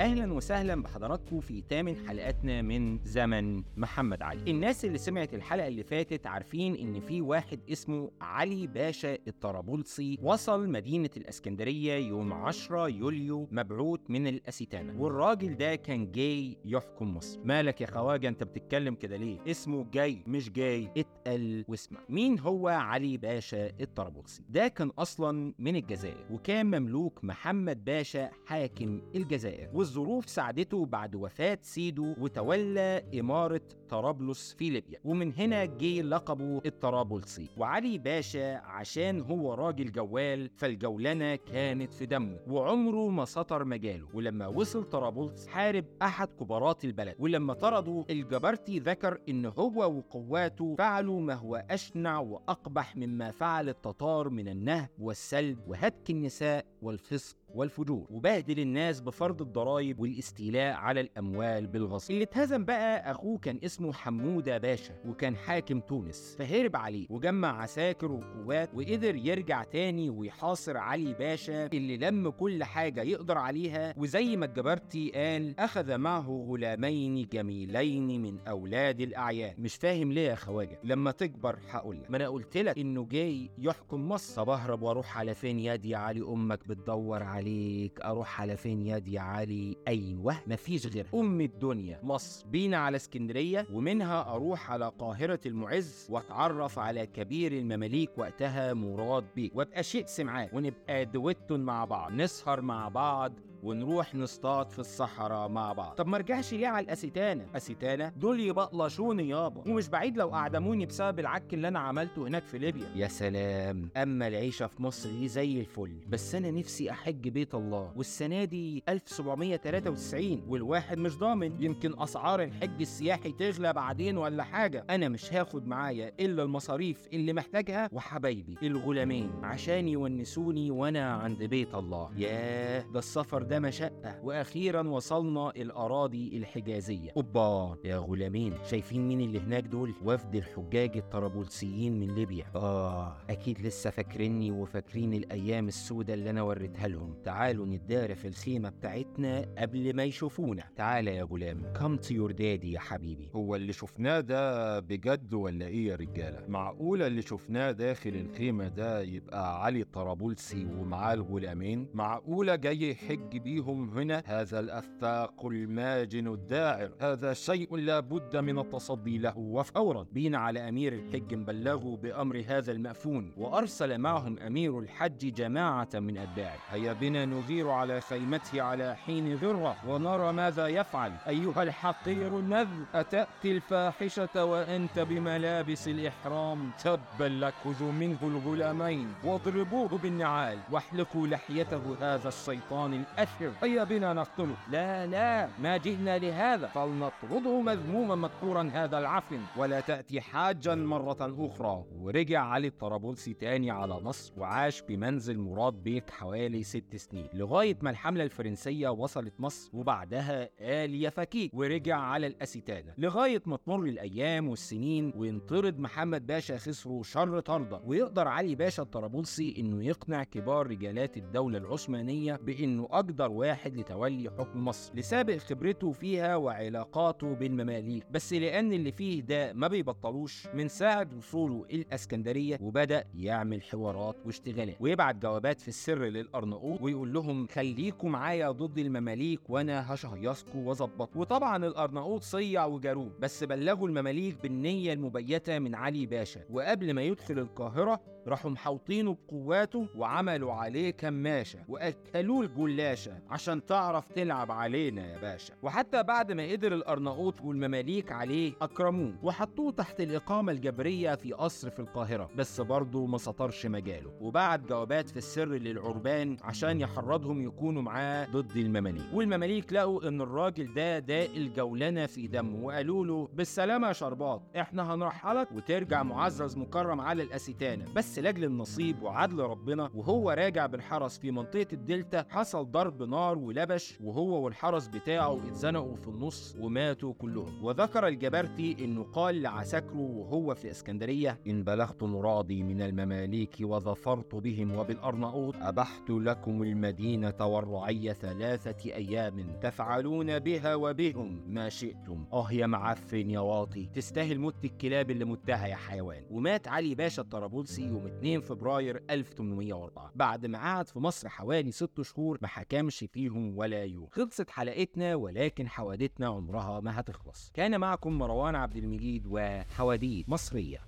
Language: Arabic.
أهلا وسهلا بحضراتكم في تامن حلقاتنا من زمن محمد علي. الناس اللي سمعت الحلقة اللي فاتت عارفين إن في واحد اسمه علي باشا الطرابلسي وصل مدينة الإسكندرية يوم 10 يوليو مبعوث من الاسيتانا والراجل ده كان جاي يحكم مصر. مالك يا خواجة أنت بتتكلم كده ليه؟ اسمه جاي مش جاي. اتقل واسمع. مين هو علي باشا الطرابلسي؟ ده كان أصلا من الجزائر وكان مملوك محمد باشا حاكم الجزائر. والظروف ساعدته بعد وفاة سيده وتولى إمارة طرابلس في ليبيا. ومن هنا جه لقبه الطرابلسي. وعلي باشا عشان هو راجل جوال فالجولنة كانت في دمه. وعمره ما سطر مجاله. ولما وصل طرابلس حارب أحد كبارات البلد. ولما طردوا الجبرتي ذكر إن هو وقواته فعلوا ما هو أشنع وأقبح مما فعل التتار من النهب والسلب وهتك النساء والفسق. والفجور وبهدل الناس بفرض الضرائب والاستيلاء على الأموال بالغصب. اللي اتهزم بقى أخوه كان اسمه حمودة باشا وكان حاكم تونس. فهرب عليه وجمع عساكر وقوات وقدر يرجع تاني ويحاصر علي باشا اللي لم كل حاجة يقدر عليها. وزي ما الجبرتي قال أخذ معه غلامين جميلين من أولاد الأعيان. مش فاهم ليه يا خواجة؟ لما تكبر هقول لك. ما أنا قلت لك إنه جاي يحكم مصر. طب اهرب وأروح على فين يا علي؟ أمك بتدور عليك أروح على فين يد يا علي؟ أيوه مفيش غير أم الدنيا مصر بينا على اسكندرية ومنها أروح على قاهرة المعز وأتعرف على كبير المماليك وقتها مراد بيك. وأبقى شئت معاه ونبقى دويتو مع بعض نسهر مع بعض ونروح نصطاد في الصحراء مع بعض. طب ما ارجعش ليه على الاسيتانا اسيتانا دول يبقلشوني يابا. ومش بعيد لو أعدموني بسبب العك اللي أنا عملته هناك في ليبيا. يا سلام. أما العيشة في مصر دي زي الفل. بس أنا نفسي أحج بيت الله. والسنة دي 1793 والواحد مش ضامن. يمكن أسعار الحج السياحي تغلى بعدين ولا حاجة. أنا مش هاخد معايا إلا المصاريف اللي محتاجها وحبايبي الغلامين. عشان يونسوني وأنا عند بيت الله. ياه ده السفر ده مشقة وأخيرا وصلنا الأراضي الحجازية. أوبا يا غلامين شايفين مين اللي هناك دول؟ وفد الحجاج الطرابلسيين من ليبيا. آه أكيد لسه فاكريني وفاكرين الأيام السوداء اللي أنا وريتها لهم. تعالوا نتدارى في الخيمة بتاعتنا قبل ما يشوفونا. تعالى يا غلام كم your daddy يا حبيبي. هو اللي شفناه ده بجد ولا إيه يا رجالة؟ معقولة اللي شفناه داخل الخيمة ده يبقى علي طرابلسي ومعاه الغلامين؟ معقولة جاي يحج بيهم هنا هذا الافاق الماجن الداعر. هذا شيء لا بد من التصدي له. وفورا بينا على أمير الحج نبلغه بأمر هذا المأفون وأرسل معهم أمير الحج جماعة من أتباعه هيا بنا نغير على خيمته على حين ذرة ونرى ماذا يفعل. أيها الحقير النذر أتأتي الفاحشة وأنت بملابس الإحرام. تبا لك خذوا منه الغلامين واضربوه بالنعال. واحلقوا لحيته هذا الشيطان الأشر هيا بنا نقتله؟ لا لا ما جئنا لهذا. فلنطرده مذموما مذكورا هذا العفن. ولا تأتي حاجا مرة أخرى. ورجع علي الطرابلسي تاني على مصر وعاش بمنزل مراد بيك حوالي ست سنين. لغاية ما الحملة الفرنسية وصلت مصر وبعدها آل يفكيك ورجع على الأسيتانا لغاية ما تمر الأيام والسنين وينطرد محمد باشا خسرو شر طردة. ويقدر علي باشا الطرابلسي إنه يقنع كبار رجالات الدولة العثمانية بإنه أقدر واحد لتولي حكم مصر لسابق خبرته فيها وعلاقاته بالمماليك بس لأن اللي فيه ده ما بيبطلوش من ساعة وصوله الإسكندرية وبدأ يعمل حوارات واشتغالات ويبعت جوابات في السر للأرناؤوط ويقول لهم خليكوا معايا ضد المماليك وأنا هشهيصكوا وأظبط وطبعا الأرناؤوط صيع وجاروه بس بلغوا المماليك بالنية المبيتة من علي باشا وقبل ما يدخل القاهرة راحوا محوطينه بقواته وعملوا عليه كماشة وأكلوه الجلاشة عشان تعرف تلعب علينا يا باشا. وحتى بعد ما قدر الأرناؤوط والمماليك عليه أكرموه وحطوه تحت الإقامة الجبرية في قصر في القاهرة بس برضه ما سطرش مجاله. وبعت جوابات في السر للعربان عشان يحرضهم يكونوا معاه ضد المماليك. والمماليك لقوا إن الراجل ده داء الجولنة في دمه وقالوا له بالسلامة يا شرباط إحنا هنرحلك وترجع معزز مكرم على الأسيتانة بس لاجل النصيب وعدل ربنا وهو راجع بالحرس في منطقة الدلتا حصل ضرب نار ولبش وهو والحرس بتاعه اتزنقوا في النص وماتوا كلهم. وذكر الجبرتي إنه قال لعساكره وهو في الإسكندرية إن بلغت مرادي من المماليك وظفرت بهم وبالأرناؤوط أبحت لكم المدينة والرعية ثلاثة أيام تفعلون بها وبهم ما شئتم. آه يا معفن يا واطي تستاهل موت الكلاب اللي متها يا حيوان. ومات علي باشا الطرابلسي يوم 2 فبراير 1804 بعد ما قعد في مصر حوالي 6 شهور ما حكمش فيهم ولا يوم. خلصت حلقتنا ولكن حوادثنا عمرها ما هتخلص. كان معكم مروان عبد المجيد وحواديت مصرية.